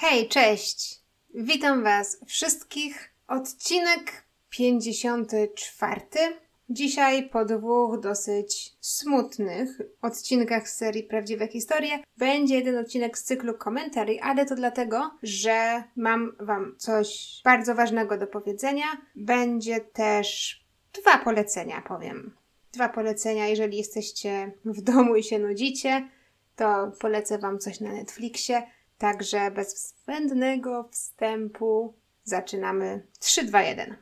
Hej, cześć! Witam Was wszystkich. Odcinek 54. Dzisiaj po dwóch dosyć smutnych odcinkach z serii Prawdziwe Historie będzie jeden odcinek z cyklu komentarzy, ale to dlatego, że mam Wam coś bardzo ważnego do powiedzenia. Będzie też dwa polecenia, powiem. Dwa polecenia, jeżeli jesteście w domu i się nudzicie, to polecę Wam coś na Netflixie. Także bez zbędnego wstępu zaczynamy 3, 2, 1.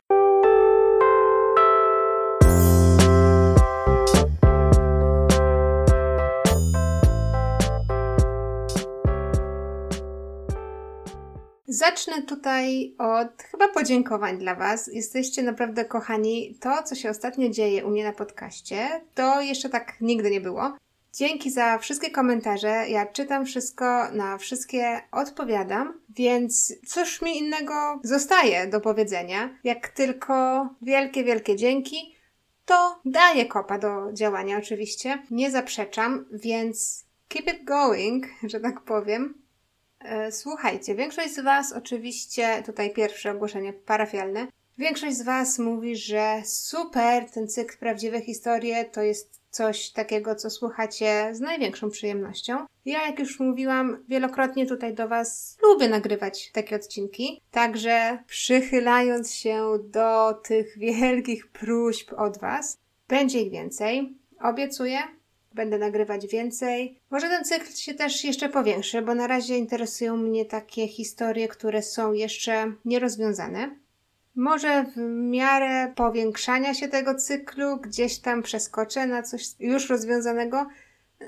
Zacznę tutaj od chyba podziękowań dla Was. Jesteście naprawdę kochani. To, co się ostatnio dzieje u mnie na podcaście, to jeszcze tak nigdy nie było. Dzięki za wszystkie komentarze. Ja czytam wszystko, na wszystkie odpowiadam, więc cóż mi innego zostaje do powiedzenia, jak tylko wielkie, wielkie dzięki. To daje kopa do działania, oczywiście. Nie zaprzeczam, więc keep it going, że tak powiem. E, słuchajcie, większość z Was, oczywiście, tutaj pierwsze ogłoszenie parafialne, większość z Was mówi, że super, ten cykl Prawdziwe Historie to jest coś takiego, co słuchacie z największą przyjemnością. Ja, jak już mówiłam wielokrotnie tutaj do Was, lubię nagrywać takie odcinki, także przychylając się do tych wielkich próśb od Was, będzie ich więcej. Obiecuję, będę nagrywać więcej. Może ten cykl się też jeszcze powiększy, bo na razie interesują mnie takie historie, które są jeszcze nierozwiązane. Może w miarę powiększania się tego cyklu gdzieś tam przeskoczę na coś już rozwiązanego.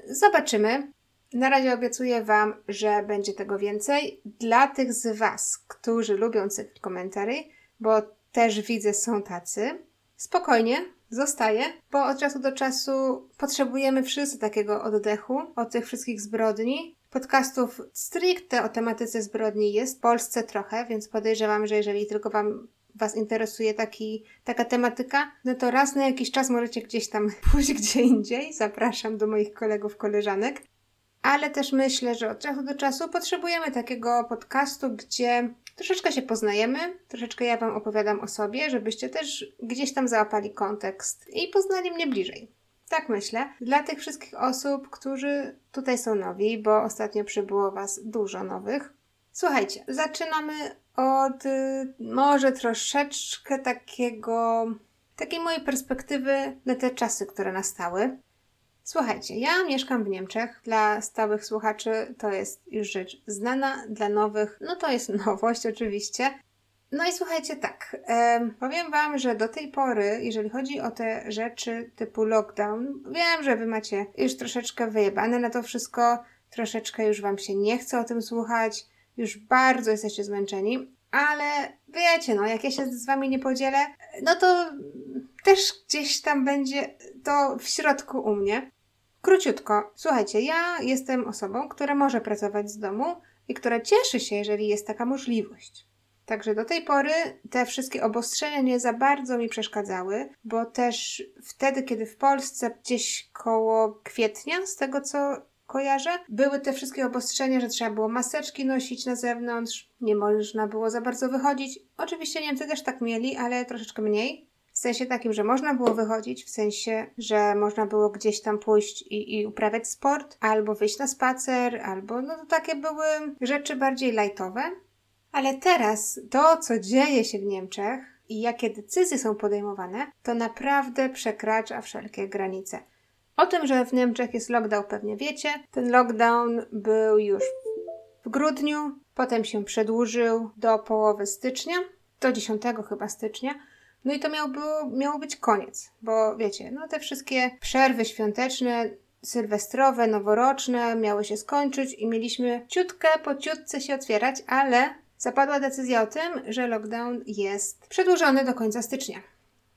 Zobaczymy. Na razie obiecuję Wam, że będzie tego więcej. Dla tych z Was, którzy lubią cykl komentarzy, bo też widzę, są tacy, spokojnie, zostaje, bo od czasu do czasu potrzebujemy wszyscy takiego oddechu od tych wszystkich zbrodni. Podcastów stricte o tematyce zbrodni jest w Polsce trochę, więc podejrzewam, że jeżeli tylko Wam Was interesuje taki, taka tematyka, no to raz na jakiś czas możecie gdzieś tam pójść gdzie indziej. Zapraszam do moich kolegów, koleżanek. Ale też myślę, że od czasu do czasu potrzebujemy takiego podcastu, gdzie troszeczkę się poznajemy, troszeczkę ja Wam opowiadam o sobie, żebyście też gdzieś tam załapali kontekst i poznali mnie bliżej. Tak myślę. Dla tych wszystkich osób, którzy tutaj są nowi, bo ostatnio przybyło Was dużo nowych. Słuchajcie, zaczynamy od y, może troszeczkę takiego, takiej mojej perspektywy na te czasy, które nastały. Słuchajcie, ja mieszkam w Niemczech. Dla stałych słuchaczy to jest już rzecz znana, dla nowych, no to jest nowość oczywiście. No i słuchajcie, tak, e, powiem Wam, że do tej pory, jeżeli chodzi o te rzeczy typu lockdown, wiem, że Wy macie już troszeczkę wyjebane na to wszystko, troszeczkę już Wam się nie chce o tym słuchać, już bardzo jesteście zmęczeni, ale wiecie, no, jak ja się z Wami nie podzielę, no to też gdzieś tam będzie to w środku u mnie. Króciutko, słuchajcie, ja jestem osobą, która może pracować z domu i która cieszy się, jeżeli jest taka możliwość. Także do tej pory te wszystkie obostrzenia nie za bardzo mi przeszkadzały, bo też wtedy, kiedy w Polsce gdzieś koło kwietnia, z tego co kojarzę, były te wszystkie obostrzenia, że trzeba było maseczki nosić na zewnątrz, nie można było za bardzo wychodzić. Oczywiście Niemcy też tak mieli, ale troszeczkę mniej. W sensie takim, że można było wychodzić, w sensie, że można było gdzieś tam pójść i, i uprawiać sport, albo wyjść na spacer, albo no to takie były rzeczy bardziej lightowe. Ale teraz to, co dzieje się w Niemczech i jakie decyzje są podejmowane, to naprawdę przekracza wszelkie granice. O tym, że w Niemczech jest lockdown, pewnie wiecie. Ten lockdown był już w grudniu, potem się przedłużył do połowy stycznia, do 10 chyba stycznia. No i to miał, było, miało być koniec, bo wiecie, no te wszystkie przerwy świąteczne, sylwestrowe, noworoczne miały się skończyć i mieliśmy ciutkę po ciutce się otwierać, ale zapadła decyzja o tym, że lockdown jest przedłużony do końca stycznia.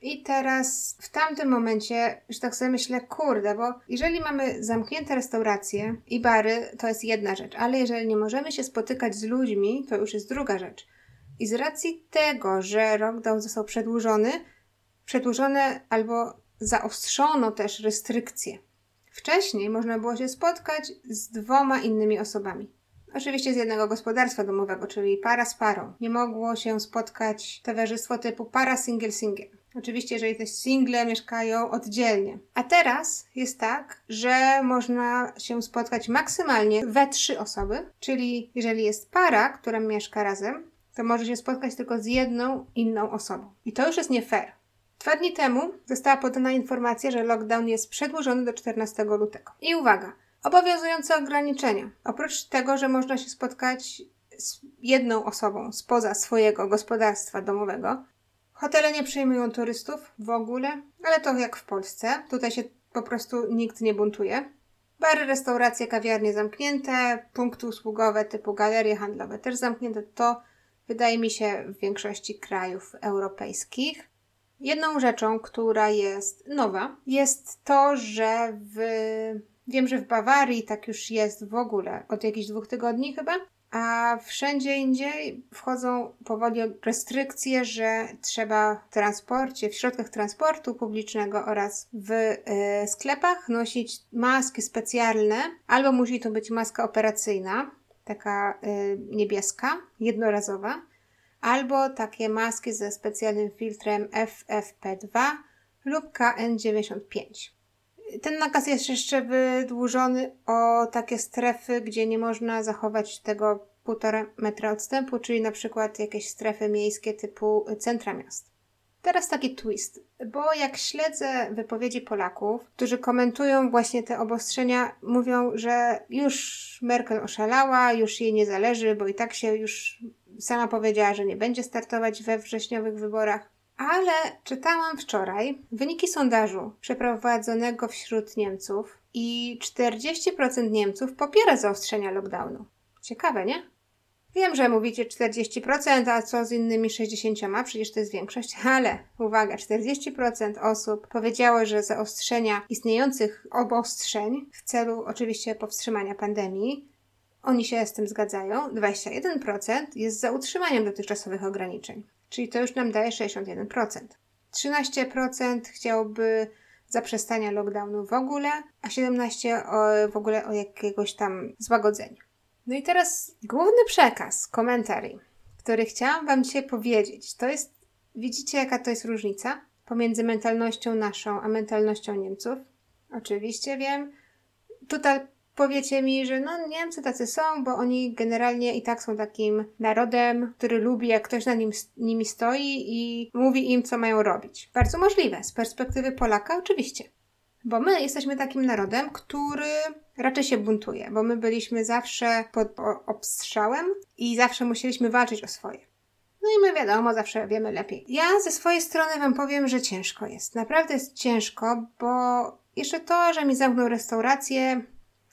I teraz w tamtym momencie, już tak sobie myślę, kurde, bo jeżeli mamy zamknięte restauracje i bary, to jest jedna rzecz, ale jeżeli nie możemy się spotykać z ludźmi, to już jest druga rzecz. I z racji tego, że lockdown został przedłużony, przedłużone albo zaostrzono też restrykcje. Wcześniej można było się spotkać z dwoma innymi osobami. Oczywiście z jednego gospodarstwa domowego, czyli para z parą. Nie mogło się spotkać towarzystwo typu para single single. Oczywiście, jeżeli te single mieszkają oddzielnie. A teraz jest tak, że można się spotkać maksymalnie we trzy osoby, czyli jeżeli jest para, która mieszka razem, to może się spotkać tylko z jedną inną osobą. I to już jest nie fair. Dwa dni temu została podana informacja, że lockdown jest przedłużony do 14 lutego. I uwaga, obowiązujące ograniczenia. Oprócz tego, że można się spotkać z jedną osobą spoza swojego gospodarstwa domowego, hotele nie przyjmują turystów w ogóle, ale to jak w Polsce. Tutaj się po prostu nikt nie buntuje. Bary, restauracje, kawiarnie zamknięte, punkty usługowe typu galerie handlowe też zamknięte. To wydaje mi się w większości krajów europejskich. Jedną rzeczą, która jest nowa, jest to, że w Wiem, że w Bawarii tak już jest w ogóle od jakichś dwóch tygodni chyba, a wszędzie indziej wchodzą powoli restrykcje, że trzeba w transporcie, w środkach transportu publicznego oraz w y, sklepach nosić maski specjalne, albo musi to być maska operacyjna, taka y, niebieska, jednorazowa, albo takie maski ze specjalnym filtrem FFP2 lub KN95. Ten nakaz jest jeszcze wydłużony o takie strefy, gdzie nie można zachować tego półtora metra odstępu, czyli na przykład jakieś strefy miejskie typu centra miast. Teraz taki twist, bo jak śledzę wypowiedzi Polaków, którzy komentują właśnie te obostrzenia, mówią, że już Merkel oszalała, już jej nie zależy, bo i tak się już sama powiedziała, że nie będzie startować we wrześniowych wyborach. Ale czytałam wczoraj wyniki sondażu przeprowadzonego wśród Niemców i 40% Niemców popiera zaostrzenia lockdownu. Ciekawe, nie? Wiem, że mówicie 40%, a co z innymi 60%? Przecież to jest większość, ale uwaga, 40% osób powiedziało, że zaostrzenia istniejących obostrzeń w celu oczywiście powstrzymania pandemii, oni się z tym zgadzają. 21% jest za utrzymaniem dotychczasowych ograniczeń czyli to już nam daje 61%. 13% chciałoby zaprzestania lockdownu w ogóle, a 17% o, w ogóle o jakiegoś tam złagodzeniu. No i teraz główny przekaz, komentarii, który chciałam Wam dzisiaj powiedzieć, to jest, widzicie jaka to jest różnica pomiędzy mentalnością naszą, a mentalnością Niemców? Oczywiście wiem. Tutaj powiecie mi, że no Niemcy tacy są, bo oni generalnie i tak są takim narodem, który lubi, jak ktoś na nim, nimi stoi i mówi im, co mają robić. Bardzo możliwe. Z perspektywy Polaka oczywiście. Bo my jesteśmy takim narodem, który raczej się buntuje, bo my byliśmy zawsze pod obstrzałem i zawsze musieliśmy walczyć o swoje. No i my wiadomo, zawsze wiemy lepiej. Ja ze swojej strony Wam powiem, że ciężko jest. Naprawdę jest ciężko, bo jeszcze to, że mi zamknął restaurację,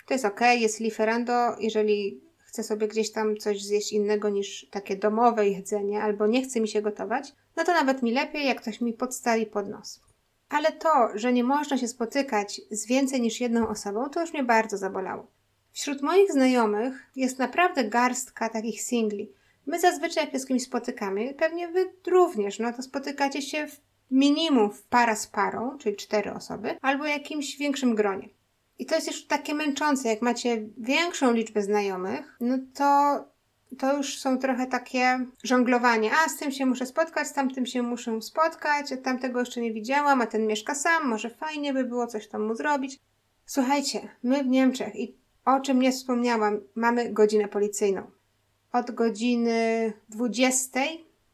to jest ok, jest liferando, jeżeli chcę sobie gdzieś tam coś zjeść innego niż takie domowe jedzenie, albo nie chce mi się gotować, no to nawet mi lepiej, jak ktoś mi podstawi pod nos. Ale to, że nie można się spotykać z więcej niż jedną osobą, to już mnie bardzo zabolało. Wśród moich znajomych jest naprawdę garstka takich singli. My zazwyczaj jak się z kimś spotykamy, pewnie wy również, no to spotykacie się w minimum w para z parą, czyli cztery osoby, albo jakimś większym gronie. I to jest już takie męczące, jak macie większą liczbę znajomych, no to to już są trochę takie żonglowanie. A z tym się muszę spotkać, z tamtym się muszę spotkać, a tamtego jeszcze nie widziałam, a ten mieszka sam, może fajnie by było coś tam mu zrobić. Słuchajcie, my w Niemczech i o czym nie wspomniałam, mamy godzinę policyjną. Od godziny 20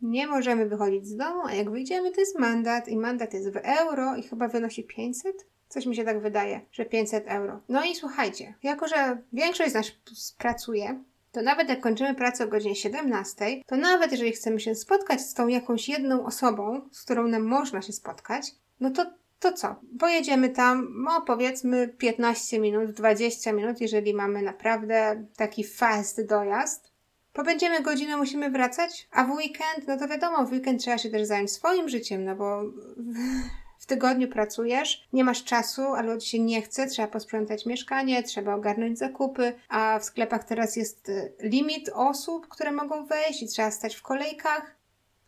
nie możemy wychodzić z domu, a jak wyjdziemy, to jest mandat i mandat jest w euro i chyba wynosi 500. Coś mi się tak wydaje, że 500 euro. No i słuchajcie, jako że większość z nas pracuje, to nawet jak kończymy pracę o godzinie 17, to nawet jeżeli chcemy się spotkać z tą jakąś jedną osobą, z którą nam można się spotkać, no to to co? Pojedziemy tam, no powiedzmy 15 minut, 20 minut, jeżeli mamy naprawdę taki fast dojazd. Pobędziemy godzinę, musimy wracać, a w weekend, no to wiadomo, w weekend trzeba się też zająć swoim życiem, no bo w tygodniu pracujesz, nie masz czasu, albo ci się nie chce, trzeba posprzątać mieszkanie, trzeba ogarnąć zakupy, a w sklepach teraz jest y, limit osób, które mogą wejść i trzeba stać w kolejkach.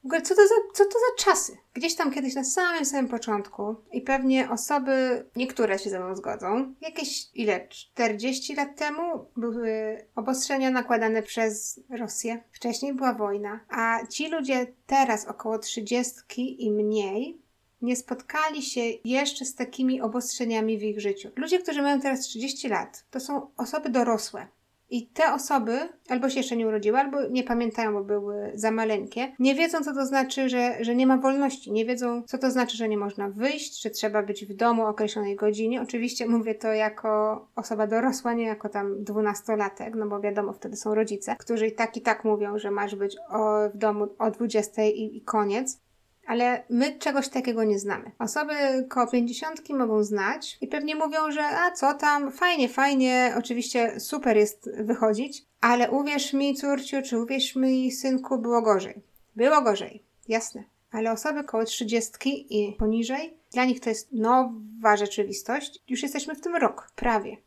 W ogóle, co to, za, co to za czasy? Gdzieś tam kiedyś na samym samym początku i pewnie osoby, niektóre się ze mną zgodzą, jakieś ile, 40 lat temu były obostrzenia nakładane przez Rosję. Wcześniej była wojna, a ci ludzie teraz około 30 i mniej nie spotkali się jeszcze z takimi obostrzeniami w ich życiu. Ludzie, którzy mają teraz 30 lat, to są osoby dorosłe. I te osoby albo się jeszcze nie urodziły, albo nie pamiętają, bo były za maleńkie, nie wiedzą, co to znaczy, że, że nie ma wolności, nie wiedzą, co to znaczy, że nie można wyjść, że trzeba być w domu o określonej godzinie. Oczywiście mówię to jako osoba dorosła, nie jako tam dwunastolatek, no bo wiadomo, wtedy są rodzice, którzy i tak i tak mówią, że masz być o, w domu o 20 i, i koniec ale my czegoś takiego nie znamy. Osoby koło pięćdziesiątki mogą znać i pewnie mówią, że a co tam, fajnie, fajnie, oczywiście super jest wychodzić, ale uwierz mi, córciu, czy uwierz mi, synku, było gorzej. Było gorzej, jasne. Ale osoby koło trzydziestki i poniżej, dla nich to jest nowa rzeczywistość. Już jesteśmy w tym rok, prawie.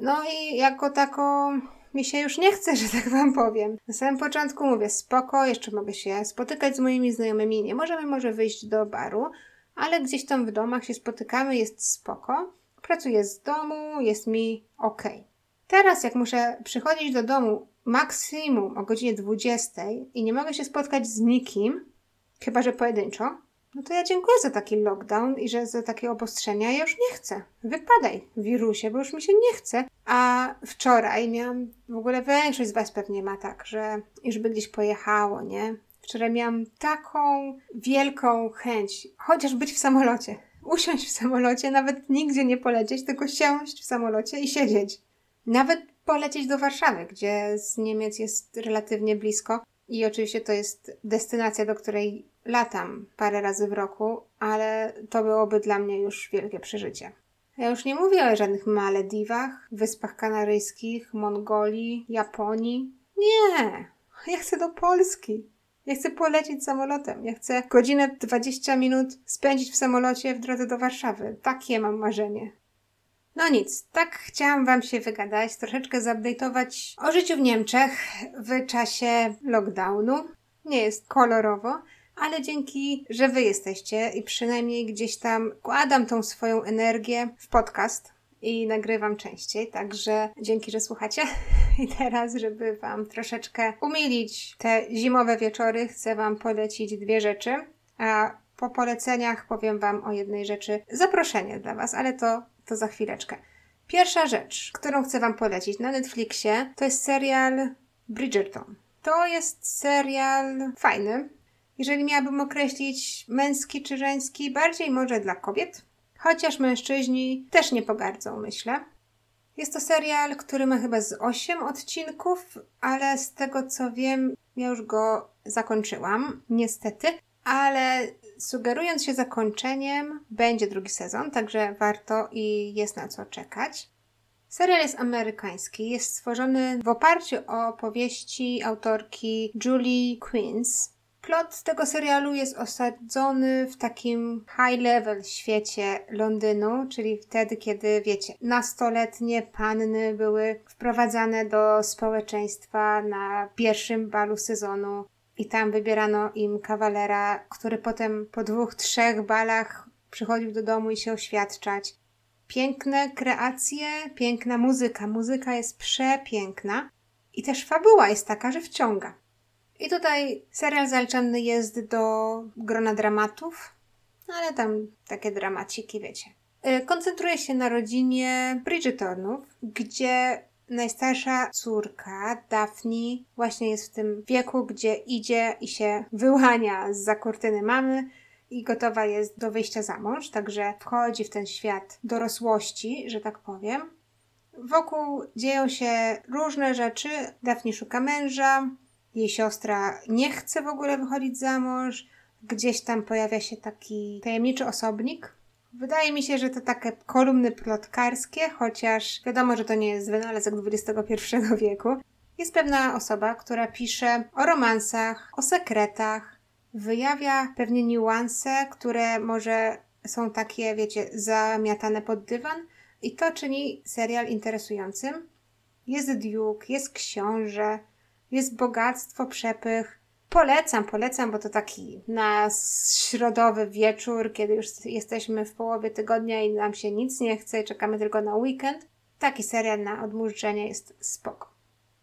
No i jako taką mi się już nie chce, że tak wam powiem. Na samym początku mówię, spoko, jeszcze mogę się spotykać z moimi znajomymi, nie możemy może wyjść do baru, ale gdzieś tam w domach się spotykamy, jest spoko. Pracuję z domu, jest mi ok. Teraz jak muszę przychodzić do domu maksimum o godzinie 20 i nie mogę się spotkać z nikim, chyba że pojedynczo, no to ja dziękuję za taki lockdown i że za takie obostrzenia. Ja już nie chcę. Wypadaj, wirusie, bo już mi się nie chce. A wczoraj miałam, w ogóle większość z Was pewnie ma tak, że już by gdzieś pojechało, nie? Wczoraj miałam taką wielką chęć, chociaż być w samolocie. Usiąść w samolocie, nawet nigdzie nie polecieć, tylko siąść w samolocie i siedzieć. Nawet polecieć do Warszawy, gdzie z Niemiec jest relatywnie blisko. I oczywiście to jest destynacja, do której latam parę razy w roku, ale to byłoby dla mnie już wielkie przeżycie. Ja już nie mówię o żadnych Malediwach, Wyspach Kanaryjskich, Mongolii, Japonii. Nie! Ja chcę do Polski. Ja chcę polecieć samolotem. Ja chcę godzinę 20 minut spędzić w samolocie w drodze do Warszawy. Takie mam marzenie. No nic, tak chciałam Wam się wygadać, troszeczkę zupdate'ować o życiu w Niemczech w czasie lockdownu. Nie jest kolorowo, ale dzięki, że Wy jesteście i przynajmniej gdzieś tam kładam tą swoją energię w podcast i nagrywam częściej, także dzięki, że słuchacie. I teraz, żeby Wam troszeczkę umilić te zimowe wieczory, chcę Wam polecić dwie rzeczy, a po poleceniach powiem Wam o jednej rzeczy. Zaproszenie dla Was, ale to, to za chwileczkę. Pierwsza rzecz, którą chcę Wam polecić na Netflixie, to jest serial Bridgerton. To jest serial fajny, jeżeli miałabym określić męski czy żeński, bardziej może dla kobiet, chociaż mężczyźni też nie pogardzą, myślę. Jest to serial, który ma chyba z 8 odcinków, ale z tego co wiem, ja już go zakończyłam, niestety, ale sugerując się zakończeniem, będzie drugi sezon, także warto i jest na co czekać. Serial jest amerykański, jest stworzony w oparciu o powieści autorki Julie Quinns, Plot tego serialu jest osadzony w takim high level świecie Londynu, czyli wtedy, kiedy wiecie, nastoletnie panny były wprowadzane do społeczeństwa na pierwszym balu sezonu i tam wybierano im kawalera, który potem po dwóch, trzech balach przychodził do domu i się oświadczać. Piękne kreacje, piękna muzyka. Muzyka jest przepiękna i też fabuła jest taka, że wciąga. I tutaj serial zaliczany jest do grona dramatów, no ale tam takie dramaciki, wiecie. Y, koncentruje się na rodzinie Bridgertonów, gdzie najstarsza córka, Daphne, właśnie jest w tym wieku, gdzie idzie i się wyłania z kurtyny mamy i gotowa jest do wyjścia za mąż, także wchodzi w ten świat dorosłości, że tak powiem. Wokół dzieją się różne rzeczy. Daphne szuka męża, jej siostra nie chce w ogóle wychodzić za mąż. Gdzieś tam pojawia się taki tajemniczy osobnik. Wydaje mi się, że to takie kolumny plotkarskie, chociaż wiadomo, że to nie jest wynalazek XXI wieku. Jest pewna osoba, która pisze o romansach, o sekretach, wyjawia pewnie niuanse, które może są takie, wiecie, zamiatane pod dywan i to czyni serial interesującym. Jest Duke, jest książę, jest bogactwo, przepych, Polecam, polecam, bo to taki na środowy wieczór, kiedy już jesteśmy w połowie tygodnia i nam się nic nie chce i czekamy tylko na weekend. Taki serial na odmurzenie jest spoko.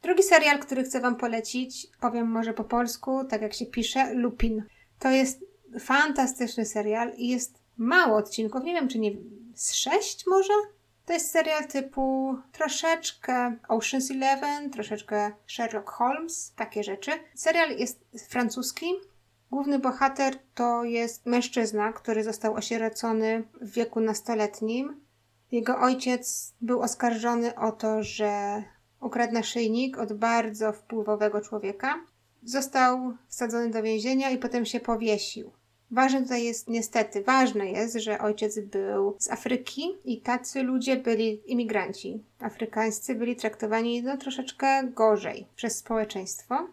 Drugi serial, który chcę Wam polecić, powiem może po polsku, tak jak się pisze, Lupin. To jest fantastyczny serial i jest mało odcinków, nie wiem czy nie z sześć może? To jest serial typu troszeczkę Ocean's Eleven, troszeczkę Sherlock Holmes, takie rzeczy. Serial jest francuski. Główny bohater to jest mężczyzna, który został osierocony w wieku nastoletnim. Jego ojciec był oskarżony o to, że ukradł naszyjnik od bardzo wpływowego człowieka. Został wsadzony do więzienia i potem się powiesił. Ważne tutaj jest, niestety, ważne jest, że ojciec był z Afryki i tacy ludzie byli imigranci. Afrykańscy byli traktowani no, troszeczkę gorzej przez społeczeństwo.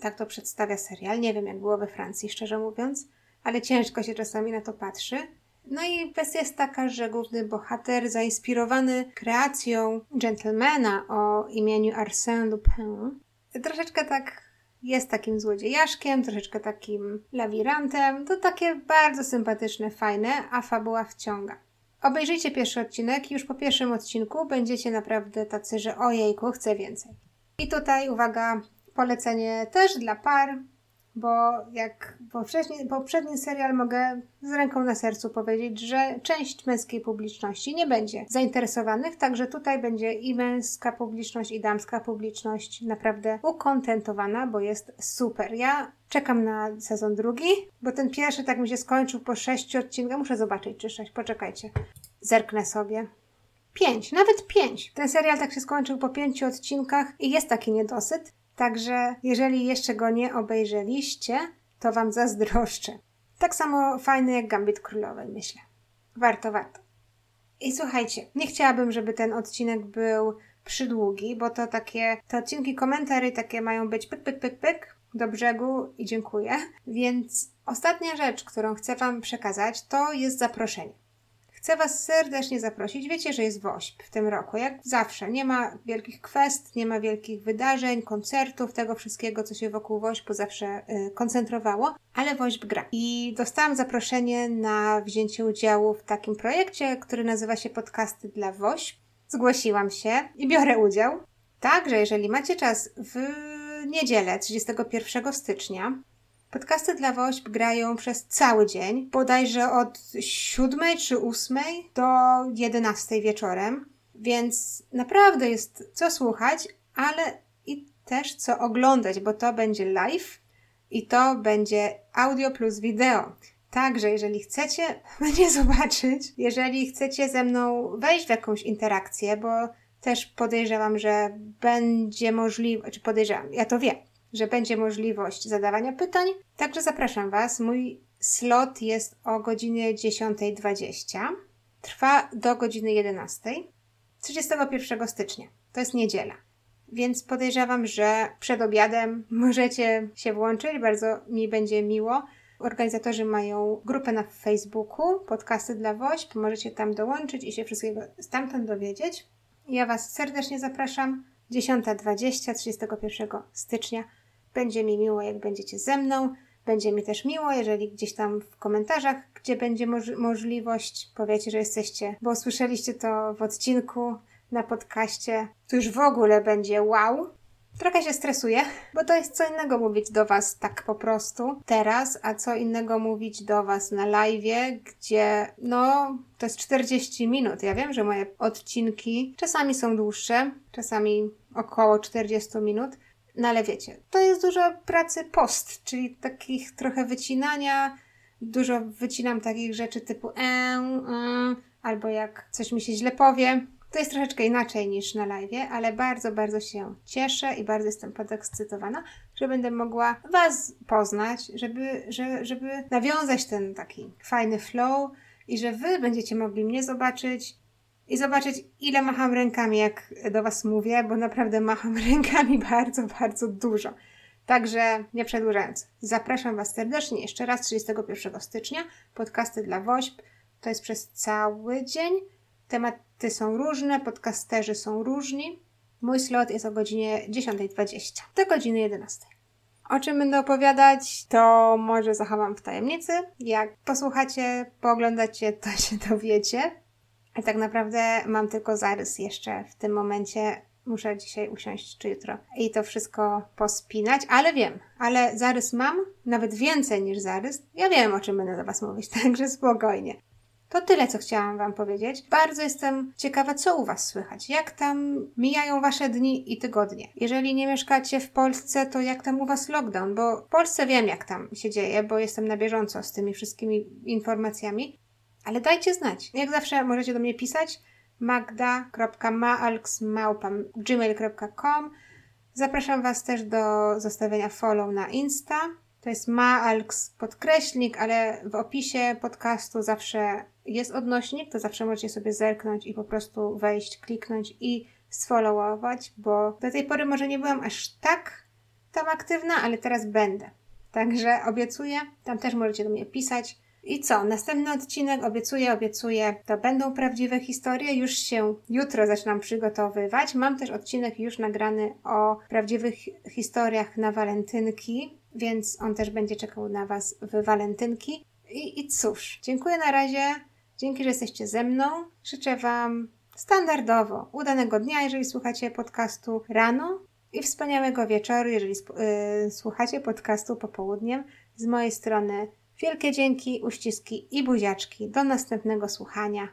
Tak to przedstawia serial. Nie wiem, jak było we Francji, szczerze mówiąc, ale ciężko się czasami na to patrzy. No i kwestia jest taka, że główny bohater, zainspirowany kreacją gentlemana o imieniu Arsène Lupin, troszeczkę tak jest takim złodziejaszkiem, troszeczkę takim lawirantem. To takie bardzo sympatyczne, fajne, a fabuła wciąga. Obejrzyjcie pierwszy odcinek już po pierwszym odcinku będziecie naprawdę tacy, że ojejku, chcę więcej. I tutaj, uwaga, polecenie też dla par, bo jak poprzedni, serial mogę z ręką na sercu powiedzieć, że część męskiej publiczności nie będzie zainteresowanych, także tutaj będzie i męska publiczność, i damska publiczność naprawdę ukontentowana, bo jest super. Ja czekam na sezon drugi, bo ten pierwszy tak mi się skończył po sześciu odcinkach. Muszę zobaczyć, czy sześć. Poczekajcie. Zerknę sobie. Pięć, nawet pięć. Ten serial tak się skończył po pięciu odcinkach i jest taki niedosyt. Także jeżeli jeszcze go nie obejrzeliście, to Wam zazdroszczę. Tak samo fajny jak Gambit Królowej, myślę. Warto, warto. I słuchajcie, nie chciałabym, żeby ten odcinek był przydługi, bo to takie, te odcinki komentarzy takie mają być pyk, pyk, pyk, pyk do brzegu i dziękuję. Więc ostatnia rzecz, którą chcę Wam przekazać, to jest zaproszenie. Chcę Was serdecznie zaprosić. Wiecie, że jest WOŚP w tym roku, jak zawsze. Nie ma wielkich kwest, nie ma wielkich wydarzeń, koncertów, tego wszystkiego, co się wokół WOŚP-u zawsze y, koncentrowało, ale WOŚP gra. I dostałam zaproszenie na wzięcie udziału w takim projekcie, który nazywa się Podcasty dla WOŚP. Zgłosiłam się i biorę udział. Także, jeżeli macie czas w niedzielę 31 stycznia, Podcasty dla WOŚP grają przez cały dzień, bodajże od 7 czy 8 do 11 wieczorem, więc naprawdę jest co słuchać, ale i też co oglądać, bo to będzie live i to będzie audio plus wideo. Także, jeżeli chcecie mnie zobaczyć, jeżeli chcecie ze mną wejść w jakąś interakcję, bo też podejrzewam, że będzie możliwe, czy podejrzewam, ja to wiem, że będzie możliwość zadawania pytań. Także zapraszam Was. Mój slot jest o godzinie 10.20. Trwa do godziny 11. 31 stycznia. To jest niedziela. Więc podejrzewam, że przed obiadem możecie się włączyć. Bardzo mi będzie miło. Organizatorzy mają grupę na Facebooku, podcasty dla WOŚP. Możecie tam dołączyć i się wszystkiego stamtąd dowiedzieć. Ja Was serdecznie zapraszam. 10.20, 31 stycznia będzie mi miło, jak będziecie ze mną. Będzie mi też miło, jeżeli gdzieś tam w komentarzach, gdzie będzie moż- możliwość, powiecie, że jesteście, bo słyszeliście to w odcinku na podcaście. To już w ogóle będzie wow. Trochę się stresuję, bo to jest co innego mówić do Was tak po prostu teraz, a co innego mówić do Was na live, gdzie no to jest 40 minut. Ja wiem, że moje odcinki czasami są dłuższe, czasami około 40 minut, no ale wiecie, to jest dużo pracy post, czyli takich trochę wycinania. Dużo wycinam takich rzeczy typu e, albo jak coś mi się źle powie. To jest troszeczkę inaczej niż na live, ale bardzo, bardzo się cieszę i bardzo jestem podekscytowana, że będę mogła Was poznać, żeby, że, żeby nawiązać ten taki fajny flow i że Wy będziecie mogli mnie zobaczyć, i zobaczyć, ile macham rękami, jak do Was mówię, bo naprawdę macham rękami bardzo, bardzo dużo. Także nie przedłużając, zapraszam Was serdecznie jeszcze raz 31 stycznia. Podcasty dla WOŚP to jest przez cały dzień. Tematy są różne, podcasterzy są różni. Mój slot jest o godzinie 10.20 do godziny 11. O czym będę opowiadać, to może zachowam w tajemnicy. Jak posłuchacie, pooglądacie, to się dowiecie. Tak naprawdę mam tylko zarys jeszcze w tym momencie. Muszę dzisiaj usiąść czy jutro i to wszystko pospinać, ale wiem, ale zarys mam, nawet więcej niż zarys. Ja wiem, o czym będę do Was mówić, także spokojnie. To tyle, co chciałam Wam powiedzieć. Bardzo jestem ciekawa, co u Was słychać. Jak tam mijają Wasze dni i tygodnie? Jeżeli nie mieszkacie w Polsce, to jak tam u Was lockdown? Bo w Polsce wiem, jak tam się dzieje, bo jestem na bieżąco z tymi wszystkimi informacjami. Ale dajcie znać. Jak zawsze możecie do mnie pisać magda.maalksmałpa.gmail.com Zapraszam Was też do zostawienia follow na Insta. To jest maalks podkreślnik, ale w opisie podcastu zawsze jest odnośnik, to zawsze możecie sobie zerknąć i po prostu wejść, kliknąć i sfollowować, bo do tej pory może nie byłam aż tak tam aktywna, ale teraz będę. Także obiecuję, tam też możecie do mnie pisać. I co? Następny odcinek, obiecuję, obiecuję, to będą prawdziwe historie. Już się jutro zaczynam przygotowywać. Mam też odcinek już nagrany o prawdziwych historiach na walentynki, więc on też będzie czekał na Was w walentynki. I, I cóż, dziękuję na razie. Dzięki, że jesteście ze mną. Życzę Wam standardowo udanego dnia, jeżeli słuchacie podcastu rano i wspaniałego wieczoru, jeżeli yy, słuchacie podcastu popołudniem. Z mojej strony wielkie dzięki, uściski i buziaczki. Do następnego słuchania.